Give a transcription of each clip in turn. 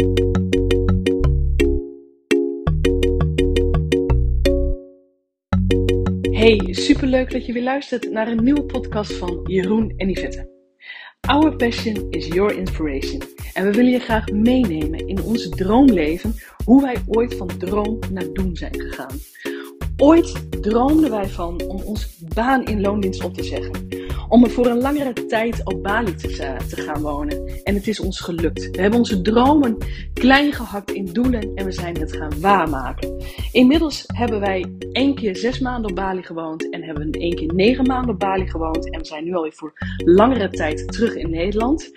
Hey, superleuk dat je weer luistert naar een nieuwe podcast van Jeroen en Yvette. Our passion is your inspiration. En we willen je graag meenemen in ons droomleven, hoe wij ooit van droom naar doen zijn gegaan. Ooit droomden wij van om ons baan in loondienst op te zeggen. Om er voor een langere tijd op Bali te, eh, te gaan wonen. En het is ons gelukt. We hebben onze dromen klein gehakt in doelen en we zijn het gaan waarmaken. Inmiddels hebben wij één keer zes maanden op Bali gewoond en hebben we één keer negen maanden op Bali gewoond. En we zijn nu alweer voor langere tijd terug in Nederland.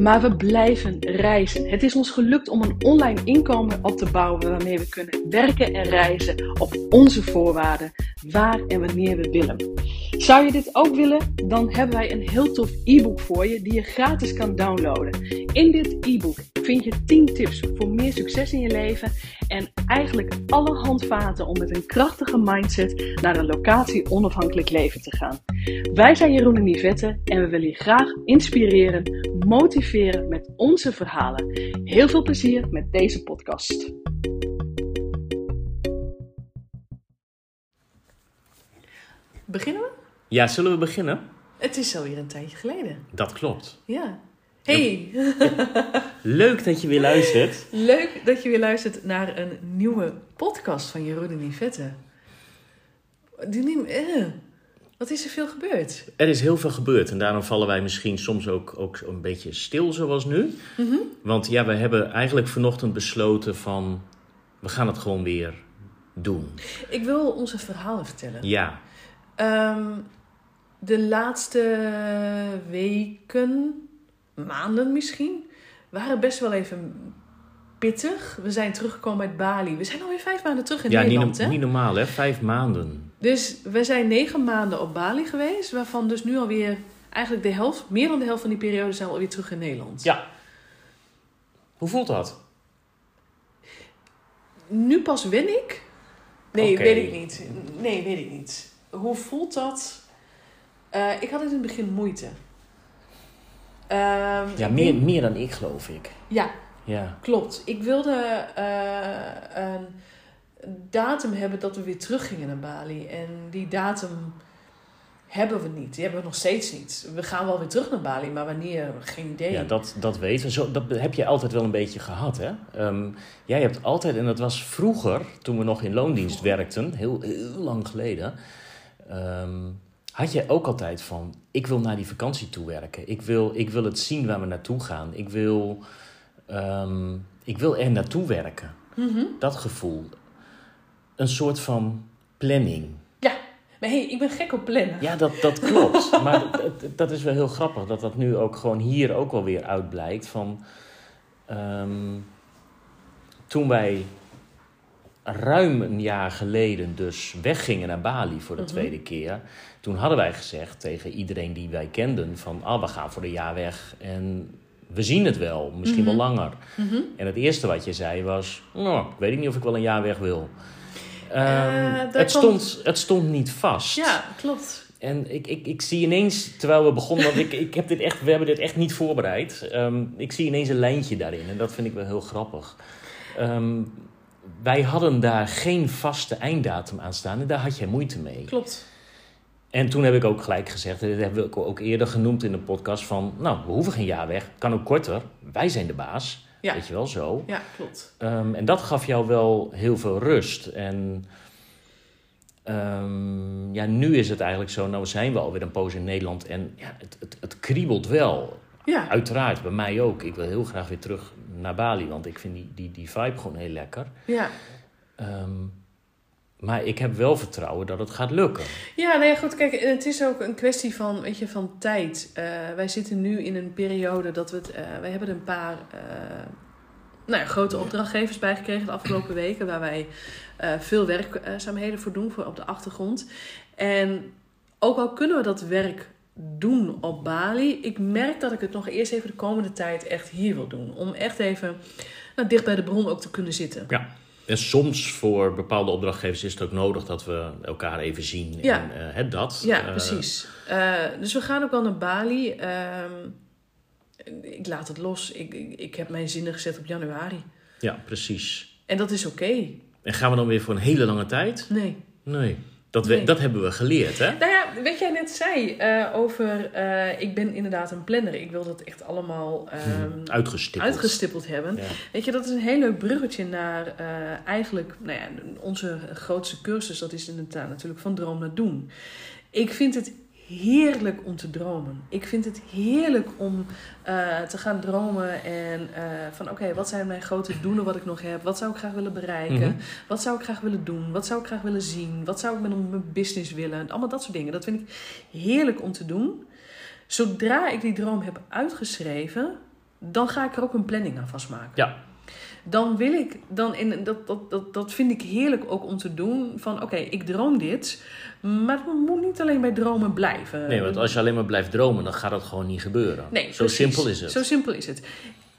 Maar we blijven reizen. Het is ons gelukt om een online inkomen op te bouwen waarmee we kunnen werken en reizen op onze voorwaarden, waar en wanneer we willen. Zou je dit ook willen? Dan hebben wij een heel tof e-book voor je die je gratis kan downloaden. In dit e-book vind je 10 tips voor meer succes in je leven en eigenlijk alle handvaten om met een krachtige mindset naar een locatie onafhankelijk leven te gaan. Wij zijn Jeroen en Yvette en we willen je graag inspireren, motiveren met onze verhalen. Heel veel plezier met deze podcast. Beginnen we? Ja, zullen we beginnen? Het is alweer een tijdje geleden. Dat klopt. Ja. Hey, Leuk dat je weer luistert. leuk dat je weer luistert naar een nieuwe podcast van Jeroen en Yvette. Die neem, eh, wat is er veel gebeurd? Er is heel veel gebeurd en daarom vallen wij misschien soms ook, ook een beetje stil zoals nu. Want ja, we hebben eigenlijk vanochtend besloten van, we gaan het gewoon weer doen. Ik wil onze verhalen vertellen. Ja, Ehm, de laatste weken, maanden misschien, waren best wel even pittig. We zijn teruggekomen uit Bali. We zijn alweer vijf maanden terug in ja niet, Nederland, no- hè? niet normaal hè, vijf maanden. Dus we zijn negen maanden op Bali geweest, waarvan dus nu alweer eigenlijk de helft, meer dan de helft van die periode zijn we alweer terug in Nederland. Ja. Hoe voelt dat? Nu pas wen ik? Nee, weet ik niet. Nee, weet ik niet. Hoe voelt dat? Eh, ik had in het begin moeite. Ehm, Ja, meer, meer dan ik geloof ik. Ja, Ja, klopt. Ik wilde eh, een datum hebben dat we weer teruggingen naar Bali. En die datum hebben we niet. Die hebben we nog steeds niet. We gaan wel weer terug naar Bali, maar wanneer? Geen idee. Ja, dat, dat weten we. Zo, dat heb je altijd wel een beetje gehad, hè? Ehm, jij hebt altijd, en dat was vroeger, toen we nog in loondienst werkten, heel, heel lang geleden, ehm, had je ook altijd van, ik wil naar die vakantie toe werken. Ik wil, ik wil het zien waar we naartoe gaan. Ik wil, ehm, ik wil er naartoe werken. Mhm. Dat gevoel. Een soort van planning. Ja, maar hey, ik ben gek op plannen. Ja, dat, dat klopt. maar dat, is wel heel grappig dat dat nu ook gewoon hier ook wel weer uitblijkt. Van, ehm, toen wij ruim een jaar geleden dus weggingen naar Bali voor de Mhm. tweede keer. Toen hadden wij gezegd tegen iedereen die wij kenden van... ah, we gaan voor een jaar weg en we zien het wel. Misschien wel langer. Mhm. En het eerste wat je zei was... nou, ik weet niet of ik wel een jaar weg wil. Ehm, Eh, het, komt- stond, het stond niet vast. Ja, klopt. En ik, ik, ik zie ineens, terwijl we begonnen, want ik, ik heb dit echt, we hebben dit echt niet voorbereid. Ehm, ik zie ineens een lijntje daarin en dat vind ik wel heel grappig. Ehm, wij hadden daar geen vaste einddatum aan staan en daar had jij moeite mee. Klopt. En toen heb ik ook gelijk gezegd, en dat hebben we ook eerder genoemd in de podcast, van nou, we hoeven geen jaar weg, kan ook korter. Wij zijn de baas, Ja. weet je wel zo. Ja, klopt. Ehm, en dat gaf jou wel heel veel rust. En ehm, ja, nu is het eigenlijk zo, nou zijn we alweer een poos in Nederland en ja, het, het, het kriebelt wel. Ja, Uiteraard, bij mij ook. Ik wil heel graag weer terug naar Bali, want ik vind die, die, die vibe gewoon heel lekker. ja. Ehm, maar ik heb wel vertrouwen dat het gaat lukken. Ja, nee, goed. Kijk, het is ook een kwestie van, weet je, van tijd. Eh, wij zitten nu in een periode dat we het... eh, wij hebben een paar eh, nou ja, grote opdrachtgevers bij gekregen de afgelopen weken... waar wij eh, veel werkzaamheden voor doen, voor op de achtergrond. En ook al kunnen we dat werk doen op Bali... ik merk dat ik het nog eerst even de komende tijd echt hier wil doen. Om echt even nou, dicht bij de bron ook te kunnen zitten. Ja. En soms voor bepaalde opdrachtgevers is het ook nodig dat we elkaar even zien. Ja. En, eh, het dat. Ja, Eh, precies. Eh, dus we gaan ook wel naar Bali. Ehm, Ik laat het los. Ik, ik, ik heb mijn zinnen gezet op januari. Ja, precies. En dat is oké. En gaan we dan weer voor een hele lange tijd? Nee. Nee. Dat, we, Nee. dat hebben we geleerd, hè? Nou ja, wat jij net zei eh, over... eh, ik ben inderdaad een planner. Ik wil dat echt allemaal ehm, Uitgestippeld. uitgestippeld hebben. Ja. Weet je, dat is een heel leuk bruggetje naar eh, eigenlijk... Nou ja, onze grootste cursus, dat is inderdaad natuurlijk van droom naar doen. Ik vind het heerlijk om te dromen. Ik vind het heerlijk om eh, te gaan dromen en eh, van oké, wat zijn mijn grote doelen wat ik nog heb? Wat zou ik graag willen bereiken? Mhm. Wat zou ik graag willen doen? Wat zou ik graag willen zien? Wat zou ik met mijn business willen? Allemaal dat soort dingen. Dat vind ik heerlijk om te doen. Zodra ik die droom heb uitgeschreven, dan ga ik er ook een planning aan vastmaken. Ja. Dan wil ik, dan in, dat, dat, dat, dat vind ik heerlijk ook om te doen. Van oké, ik droom dit. Maar het moet niet alleen bij dromen blijven. Nee, want als je alleen maar blijft dromen, dan gaat dat gewoon niet gebeuren. Nee, Zo precies. simpel is het. Zo simpel is het.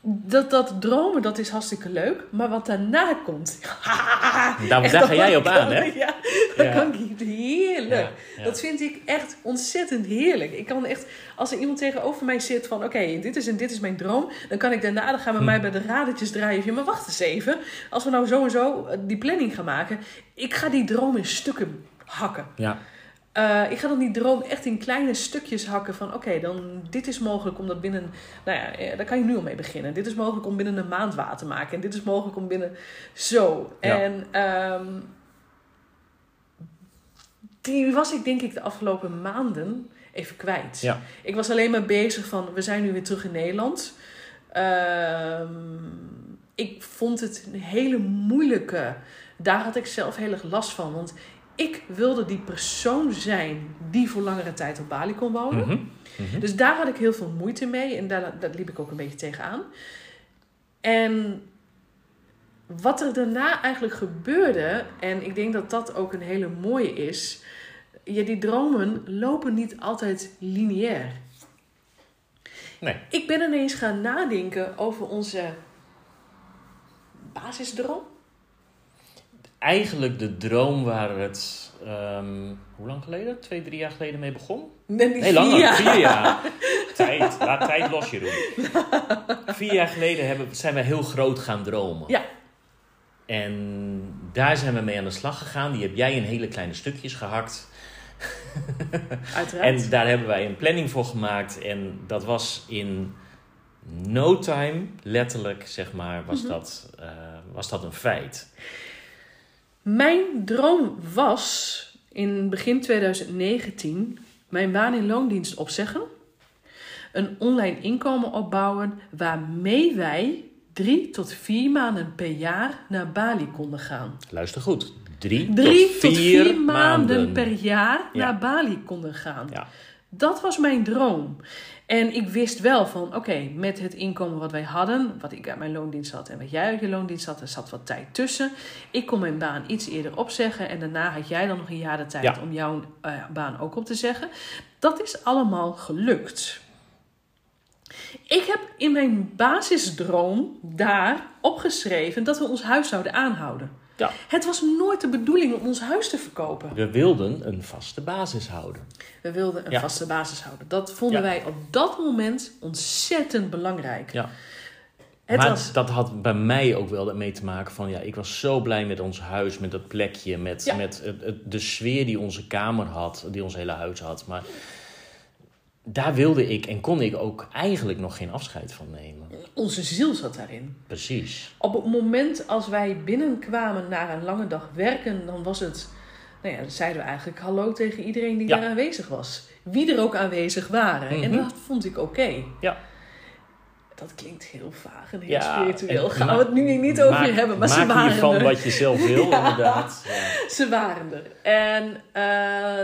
Dat, dat dromen, dat is hartstikke leuk. Maar wat daarna komt... Daar, ga jij op kan- aan, hè? Ja, dat Ja. kan ik heerlijk. Ja. Dat vind ik echt ontzettend heerlijk. Ik kan echt, als er iemand tegenover mij zit van... Oké, dit is en dit is mijn droom. Dan kan ik daarna, dan gaan we Hm. mij bij de radertjes draaien. Maar wacht eens even. Als we nou zo en zo eh, die planning gaan maken. Ik ga die droom in stukken hakken. Ja. Eh, ik ga dan die droom echt in kleine stukjes hakken van oké, dan dit is mogelijk om dat binnen, nou ja, eh, daar kan je nu al mee beginnen. Dit is mogelijk om binnen een maand waar te maken en dit is mogelijk om binnen zo. Ja. En ehm, die was ik denk ik de afgelopen maanden even kwijt. Ja. Ik was alleen maar bezig van we zijn nu weer terug in Nederland. Ehm, ik vond het een hele moeilijke. Daar had ik zelf heel erg last van. Want ik wilde die persoon zijn die voor langere tijd op Bali kon wonen. Mhm. Mhm. Dus daar had ik heel veel moeite mee. En daar, daar liep ik ook een beetje tegenaan. En wat er daarna eigenlijk gebeurde... en ik denk dat dat ook een hele mooie is... Ja, die dromen lopen niet altijd lineair. Nee. Ik ben ineens gaan nadenken over onze basisdroom. Eigenlijk de droom waar het, ehm, hoe lang geleden? Twee, drie jaar geleden mee begon? Nee, niet Nee, langer. vier. Vier jaar. tijd. Laat tijd los, Jeroen. Vier jaar geleden hebben, zijn we heel groot gaan dromen. Ja. En daar zijn we mee aan de slag gegaan. Die heb jij in hele kleine stukjes gehakt. Uiteraard. En daar hebben wij een planning voor gemaakt. En dat was in no time, letterlijk zeg maar, was, Mhm. dat, eh, was dat een feit. Mijn droom was in begin 2019 mijn baan in loondienst opzeggen. Een online inkomen opbouwen waarmee wij drie tot vier maanden per jaar naar Bali konden gaan. Luister goed. Drie, Drie tot vier, maanden per jaar Ja. naar Bali konden gaan. Ja. Dat was mijn droom. En ik wist wel van, oké, met het inkomen wat wij hadden, wat ik uit mijn loondienst had en wat jij uit je loondienst had, er zat wat tijd tussen. Ik kon mijn baan iets eerder opzeggen en daarna had jij dan nog een jaar de tijd Ja. om jouw eh, baan ook op te zeggen. Dat is allemaal gelukt. Ik heb in mijn basisdroom daar opgeschreven dat we ons huis zouden aanhouden. Ja. Het was nooit de bedoeling om ons huis te verkopen. We wilden een vaste basis houden. We wilden een Ja. vaste basis houden. Dat vonden Ja. wij op dat moment ontzettend belangrijk. Ja. Het maar was, dat had bij mij ook wel mee te maken van... ja, ik was zo blij met ons huis, met dat plekje... met, met de sfeer die onze kamer had, die ons hele huis had. Maar daar wilde ik en kon ik ook eigenlijk nog geen afscheid van nemen. onze ziel zat daarin. Precies. Op het moment als wij binnenkwamen na een lange dag werken, dan was het. Nou ja, dan zeiden we eigenlijk hallo tegen iedereen die Ja. daar aanwezig was. Wie er ook aanwezig waren. En Mhm. dat vond ik oké. Ja. Dat klinkt heel vaag en heel Ja, spiritueel. Gaan we het nu niet over maak, hebben, maar ze waren er. wat je zelf wil, inderdaad. Ja. Ze waren er. En eh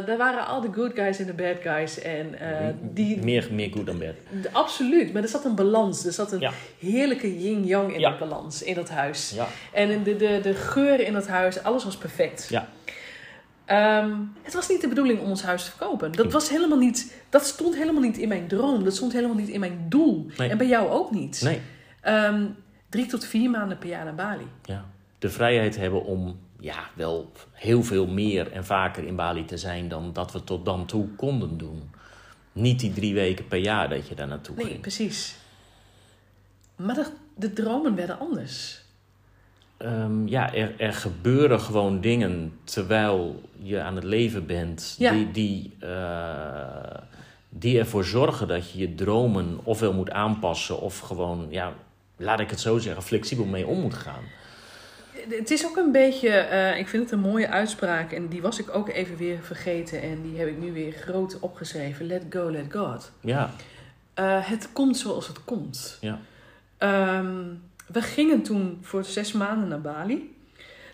daar waren al de good guys en de bad guys. En eh, die, Meer, meer goed dan bad. absoluut, maar er zat een balans. Er zat een heerlijke yin-yang in de balans in dat huis. En in de, de, de geur in dat huis, alles was perfect. Ja. Ehm, het was niet de bedoeling om ons huis te verkopen. Dat, was helemaal niet, dat stond helemaal niet in mijn droom. Dat stond helemaal niet in mijn doel. Nee. En bij jou ook niet. Nee. Ehm, drie tot vier maanden per jaar naar Bali. Ja. De vrijheid hebben om ja, wel heel veel meer en vaker in Bali te zijn dan dat we tot dan toe konden doen. Niet die drie weken per jaar dat je daar naartoe Nee, ging. precies. Maar de, de dromen werden anders. Ehm, ja, er, er gebeuren gewoon dingen terwijl je aan het leven bent, Ja. die, die, eh, die ervoor zorgen dat je je dromen ofwel moet aanpassen of gewoon, ja, laat ik het zo zeggen, flexibel mee om moet gaan. Het is ook een beetje, eh, ik vind het een mooie uitspraak en die was ik ook even weer vergeten en die heb ik nu weer groot opgeschreven. Let go, let God. Ja, Eh, het komt zoals het komt. Ja. Ehm, we gingen toen voor zes maanden naar Bali.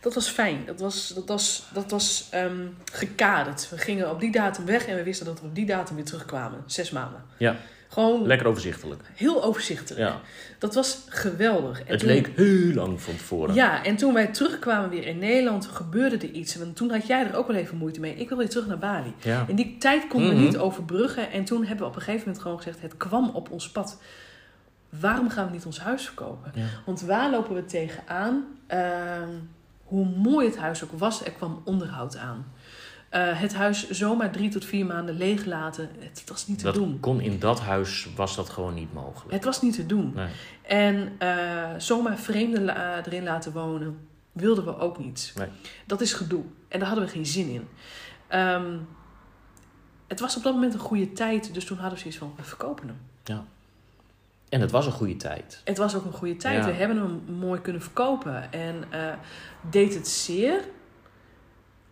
Dat was fijn. Dat was, dat was, dat was ehm, gekaderd. We gingen op die datum weg en we wisten dat we op die datum weer terugkwamen. Zes maanden. Ja. Gewoon lekker overzichtelijk. heel overzichtelijk. Ja. Dat was geweldig. En Het toen- leek heel lang van tevoren. Ja, en toen wij terugkwamen weer in Nederland, gebeurde er iets. En toen had jij er ook wel even moeite mee. Ik wil weer terug naar Bali. Ja. En die tijd konden we Mhm. niet overbruggen. En toen hebben we op een gegeven moment gewoon gezegd: het kwam op ons pad. Waarom gaan we niet ons huis verkopen? Ja. Want waar lopen we tegenaan? Ehm hoe mooi het huis ook was, er kwam onderhoud aan. Eh, het huis zomaar drie tot vier maanden leeg laten, het was niet te Dat doen. kon in dat huis was dat gewoon niet mogelijk. Het was niet te doen. Nee. En eh, zomaar vreemden la- erin laten wonen, wilden we ook niet. Nee. Dat is gedoe. En daar hadden we geen zin in. Ehm, het was op dat moment een goede tijd, dus toen hadden we zoiets van, we verkopen hem. En het was een goede tijd. Het was ook een goede tijd. Ja. We hebben hem mooi kunnen verkopen. En eh, deed het zeer?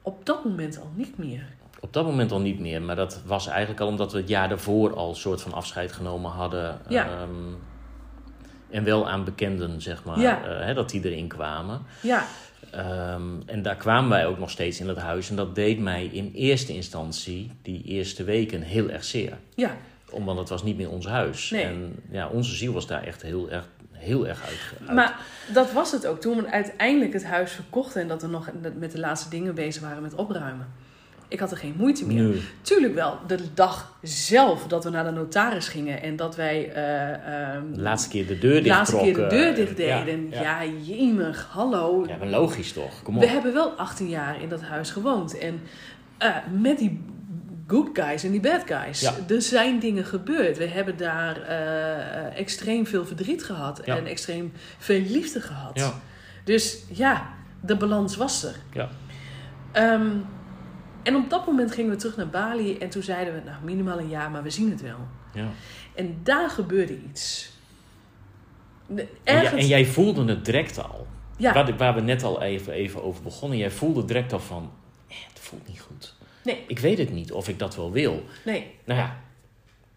Op dat moment al niet meer. Op dat moment al niet meer, maar dat was eigenlijk al omdat we het jaar daarvoor al een soort van afscheid genomen hadden. Ja. Ehm, en wel aan bekenden, zeg maar, Ja. eh, hè, dat die erin kwamen. Ja, Ehm, en daar kwamen wij ook nog steeds in het huis. En dat deed mij in eerste instantie, die eerste weken, heel erg zeer. ja, Omdat het was niet meer ons huis. Nee. En ja, onze ziel was daar echt heel erg, heel erg uit. uit- maar dat was het ook. Toen we uiteindelijk het huis verkochten en dat we nog met de laatste dingen bezig waren met opruimen. Ik had er geen moeite meer. Tuurlijk wel, de dag zelf dat we naar de notaris gingen en dat wij eh, ehm, de laatste keer de deur de dicht laatste keer de deur dicht deden. Ja, Ja, ja. jemig, hallo. Ja, maar logisch toch? Kom op. We hebben wel 18 jaar in dat huis gewoond. En eh, met die good guys en die bad guys. Ja. Er zijn dingen gebeurd. We hebben daar eh, extreem veel verdriet gehad. Ja. En extreem veel liefde gehad. Ja, Dus ja, de balans was er. ja. Ehm, en op dat moment gingen we terug naar Bali. En toen zeiden we, nou minimaal een jaar, maar we zien het wel. ja. En daar gebeurde iets. De- En, jij, Ergens, en jij voelde het direct al. ja, Waar, waar we net al even, even over begonnen. Jij voelde direct al van, eh, het voelt niet goed. Nee, Ik weet het niet of ik dat wel wil. nee, Nou ja,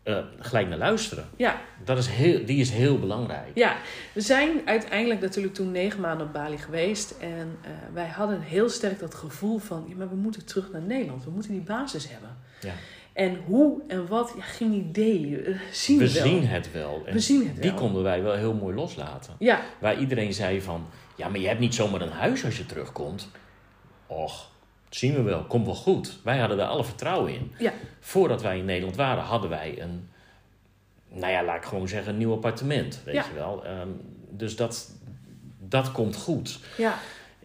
eh, gelijk naar luisteren. ja. Dat is heel, die is heel belangrijk. Ja, we zijn uiteindelijk natuurlijk toen negen maanden op Bali geweest. En eh, wij hadden heel sterk dat gevoel van... Ja, maar we moeten terug naar Nederland. We moeten die basis hebben. Ja. En hoe en wat, ja, geen idee. Eh, zien we, We wel. zien het wel. En We zien het die wel. konden wij wel heel mooi loslaten. Ja, Waar iedereen zei van, ja, maar je hebt niet zomaar een huis als je terugkomt. Och, zien we wel, komt wel goed. Wij hadden daar alle vertrouwen in. ja, Voordat wij in Nederland waren, hadden wij een, nou ja, laat ik gewoon zeggen, een nieuw appartement. Weet Ja. je wel. Ehm, dus dat, dat komt goed. ja,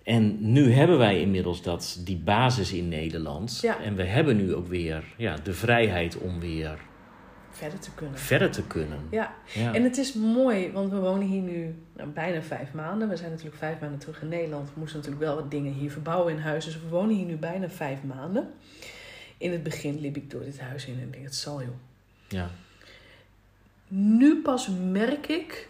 En nu hebben wij inmiddels dat, die basis in Nederland. Ja. En we hebben nu ook weer ja, de vrijheid om weer verder te kunnen. verder te kunnen. Ja, Ja. en het is mooi, want we wonen hier nu nou, bijna vijf maanden. We zijn natuurlijk vijf maanden terug in Nederland. We moesten natuurlijk wel wat dingen hier verbouwen in huis. Dus we wonen hier nu bijna vijf maanden. In het begin liep ik door dit huis in en ik denk, het zal joh. ja. Nu pas merk ik,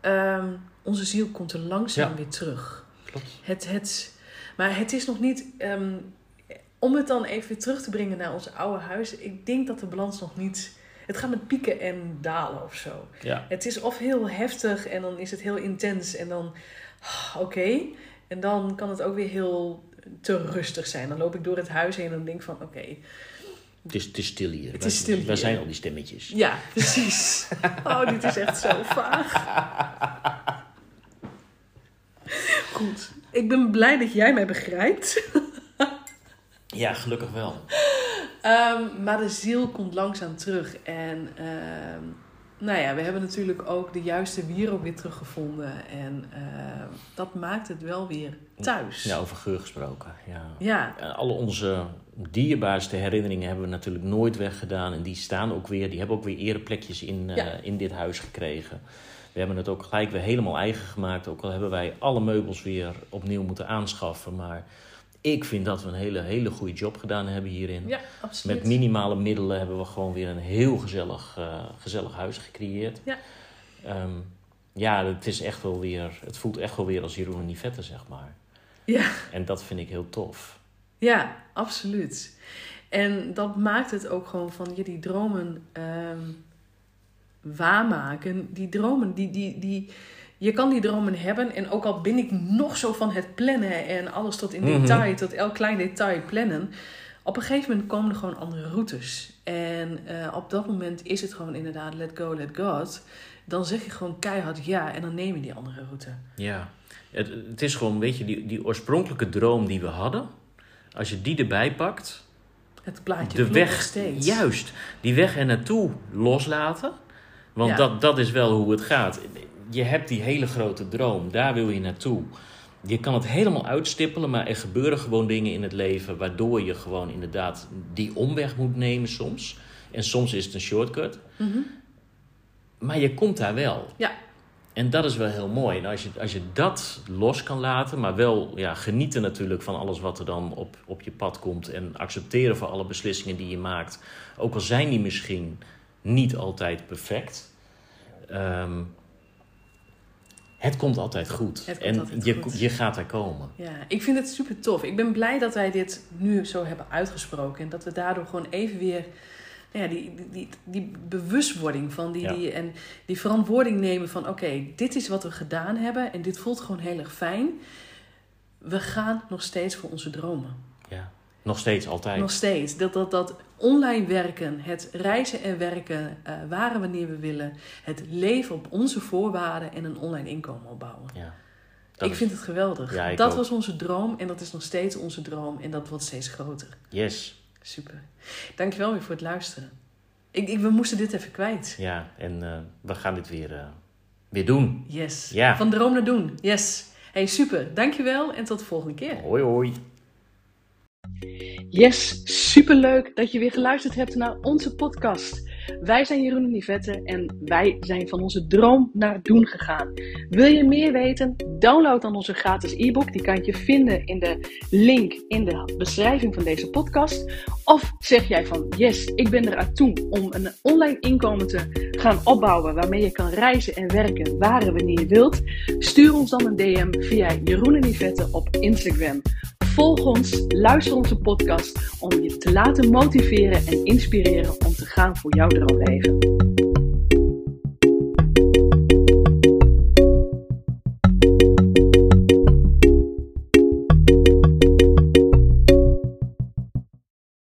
ehm, onze ziel komt er langzaam Ja. weer terug. Klopt. Het, het, maar het is nog niet, ehm, om het dan even terug te brengen naar ons oude huis. Ik denk dat de balans nog niet, het gaat met pieken en dalen of zo. Ja. Het is of heel heftig en dan is het heel intens en dan, ah, oké. En dan kan het ook weer heel te rustig zijn. Dan loop ik door het huis heen en denk van, oké, Het is, is stil hier. Het is stil hier. zijn al die stemmetjes. Ja, precies. Oh, dit is echt zo vaag. Goed. Ik ben blij dat jij mij begrijpt. Ja, gelukkig wel. Ehm, maar de ziel komt langzaam terug. En ehm, nou ja, we hebben natuurlijk ook de juiste wier ook weer teruggevonden. En ehm, dat maakt het wel weer thuis. Ja, over geur gesproken. Ja. Ja, En Alle onze dierbaarste herinneringen hebben we natuurlijk nooit weggedaan. En die staan ook weer, die hebben ook weer ereplekjes in, eh, in dit huis gekregen. We hebben het ook gelijk weer helemaal eigen gemaakt. Ook al hebben wij alle meubels weer opnieuw moeten aanschaffen. Maar ik vind dat we een hele, hele goede job gedaan hebben hierin. Ja, absoluut. Met minimale middelen hebben we gewoon weer een heel gezellig, eh, gezellig huis gecreëerd. Ja. Ehm, ja, het is echt wel weer, het voelt echt wel weer als Jeroen en Nivette, zeg maar. Ja. En dat vind ik heel tof. Ja, absoluut. En dat maakt het ook gewoon van je die dromen ehm, waarmaken. Die dromen, die, die, die, je kan die dromen hebben. En ook al ben ik nog zo van het plannen en alles tot in Mhm. detail, tot elk klein detail plannen. Op een gegeven moment komen er gewoon andere routes. En eh, op dat moment is het gewoon inderdaad let go, let God. Dan zeg je gewoon keihard ja en dan neem je die andere route. Ja, het, het is gewoon, weet je, die, die oorspronkelijke droom die we hadden. Als je die erbij pakt, Het plaatje de weg, steeds. juist, die weg er naartoe loslaten. Want Ja. dat, dat is wel hoe het gaat. Je hebt die hele grote droom, daar wil je naartoe. Je kan het helemaal uitstippelen, maar er gebeuren gewoon dingen in het leven waardoor je gewoon inderdaad die omweg moet nemen soms. En soms is het een shortcut. Mhm. Maar je komt daar wel. Ja. En dat is wel heel mooi. En als je, als je dat los kan laten, maar wel ja, genieten natuurlijk van alles wat er dan op, op je pad komt. En accepteren voor alle beslissingen die je maakt. Ook al zijn die misschien niet altijd perfect. Ehm, het komt altijd goed. Het komt en altijd je, goed. je gaat er komen. Ja, ik vind het super tof. Ik ben blij dat wij dit nu zo hebben uitgesproken. En dat we daardoor gewoon even weer nou ja, die, die, die, die bewustwording van die, Ja. die, en die verantwoording nemen van oké, dit is wat we gedaan hebben en dit voelt gewoon heel erg fijn. We gaan nog steeds voor onze dromen. Ja. Nog steeds altijd. Nog steeds. Dat, dat, dat online werken, het reizen en werken, eh waar en wanneer we willen. Het leven op onze voorwaarden en een online inkomen opbouwen. Ja. Ik is- vind het geweldig. Ja, dat ook. was onze droom en dat is nog steeds onze droom en dat wordt steeds groter. Yes. Super. Dankjewel weer voor het luisteren. Ik, ik, we moesten dit even kwijt. Ja, en eh, we gaan dit weer, eh, weer doen. Yes. Ja. Van droom naar doen. Yes. Hey, super. Dankjewel en tot de volgende keer. Hoi hoi. Yes, superleuk dat je weer geluisterd hebt naar onze podcast. Wij zijn Jeroen en Nivette en wij zijn van onze droom naar doen gegaan. Wil je meer weten? Download dan onze gratis e-book. Die kan je vinden in de link in de beschrijving van deze podcast. Of zeg jij van yes, ik ben er aan toe om een online inkomen te gaan opbouwen waarmee je kan reizen en werken waar en wanneer je wilt. Stuur ons dan een DM via Jeroen en Nivette op Instagram. Volg ons, luister onze podcast om je te laten motiveren en inspireren om te gaan voor jouw droomleven.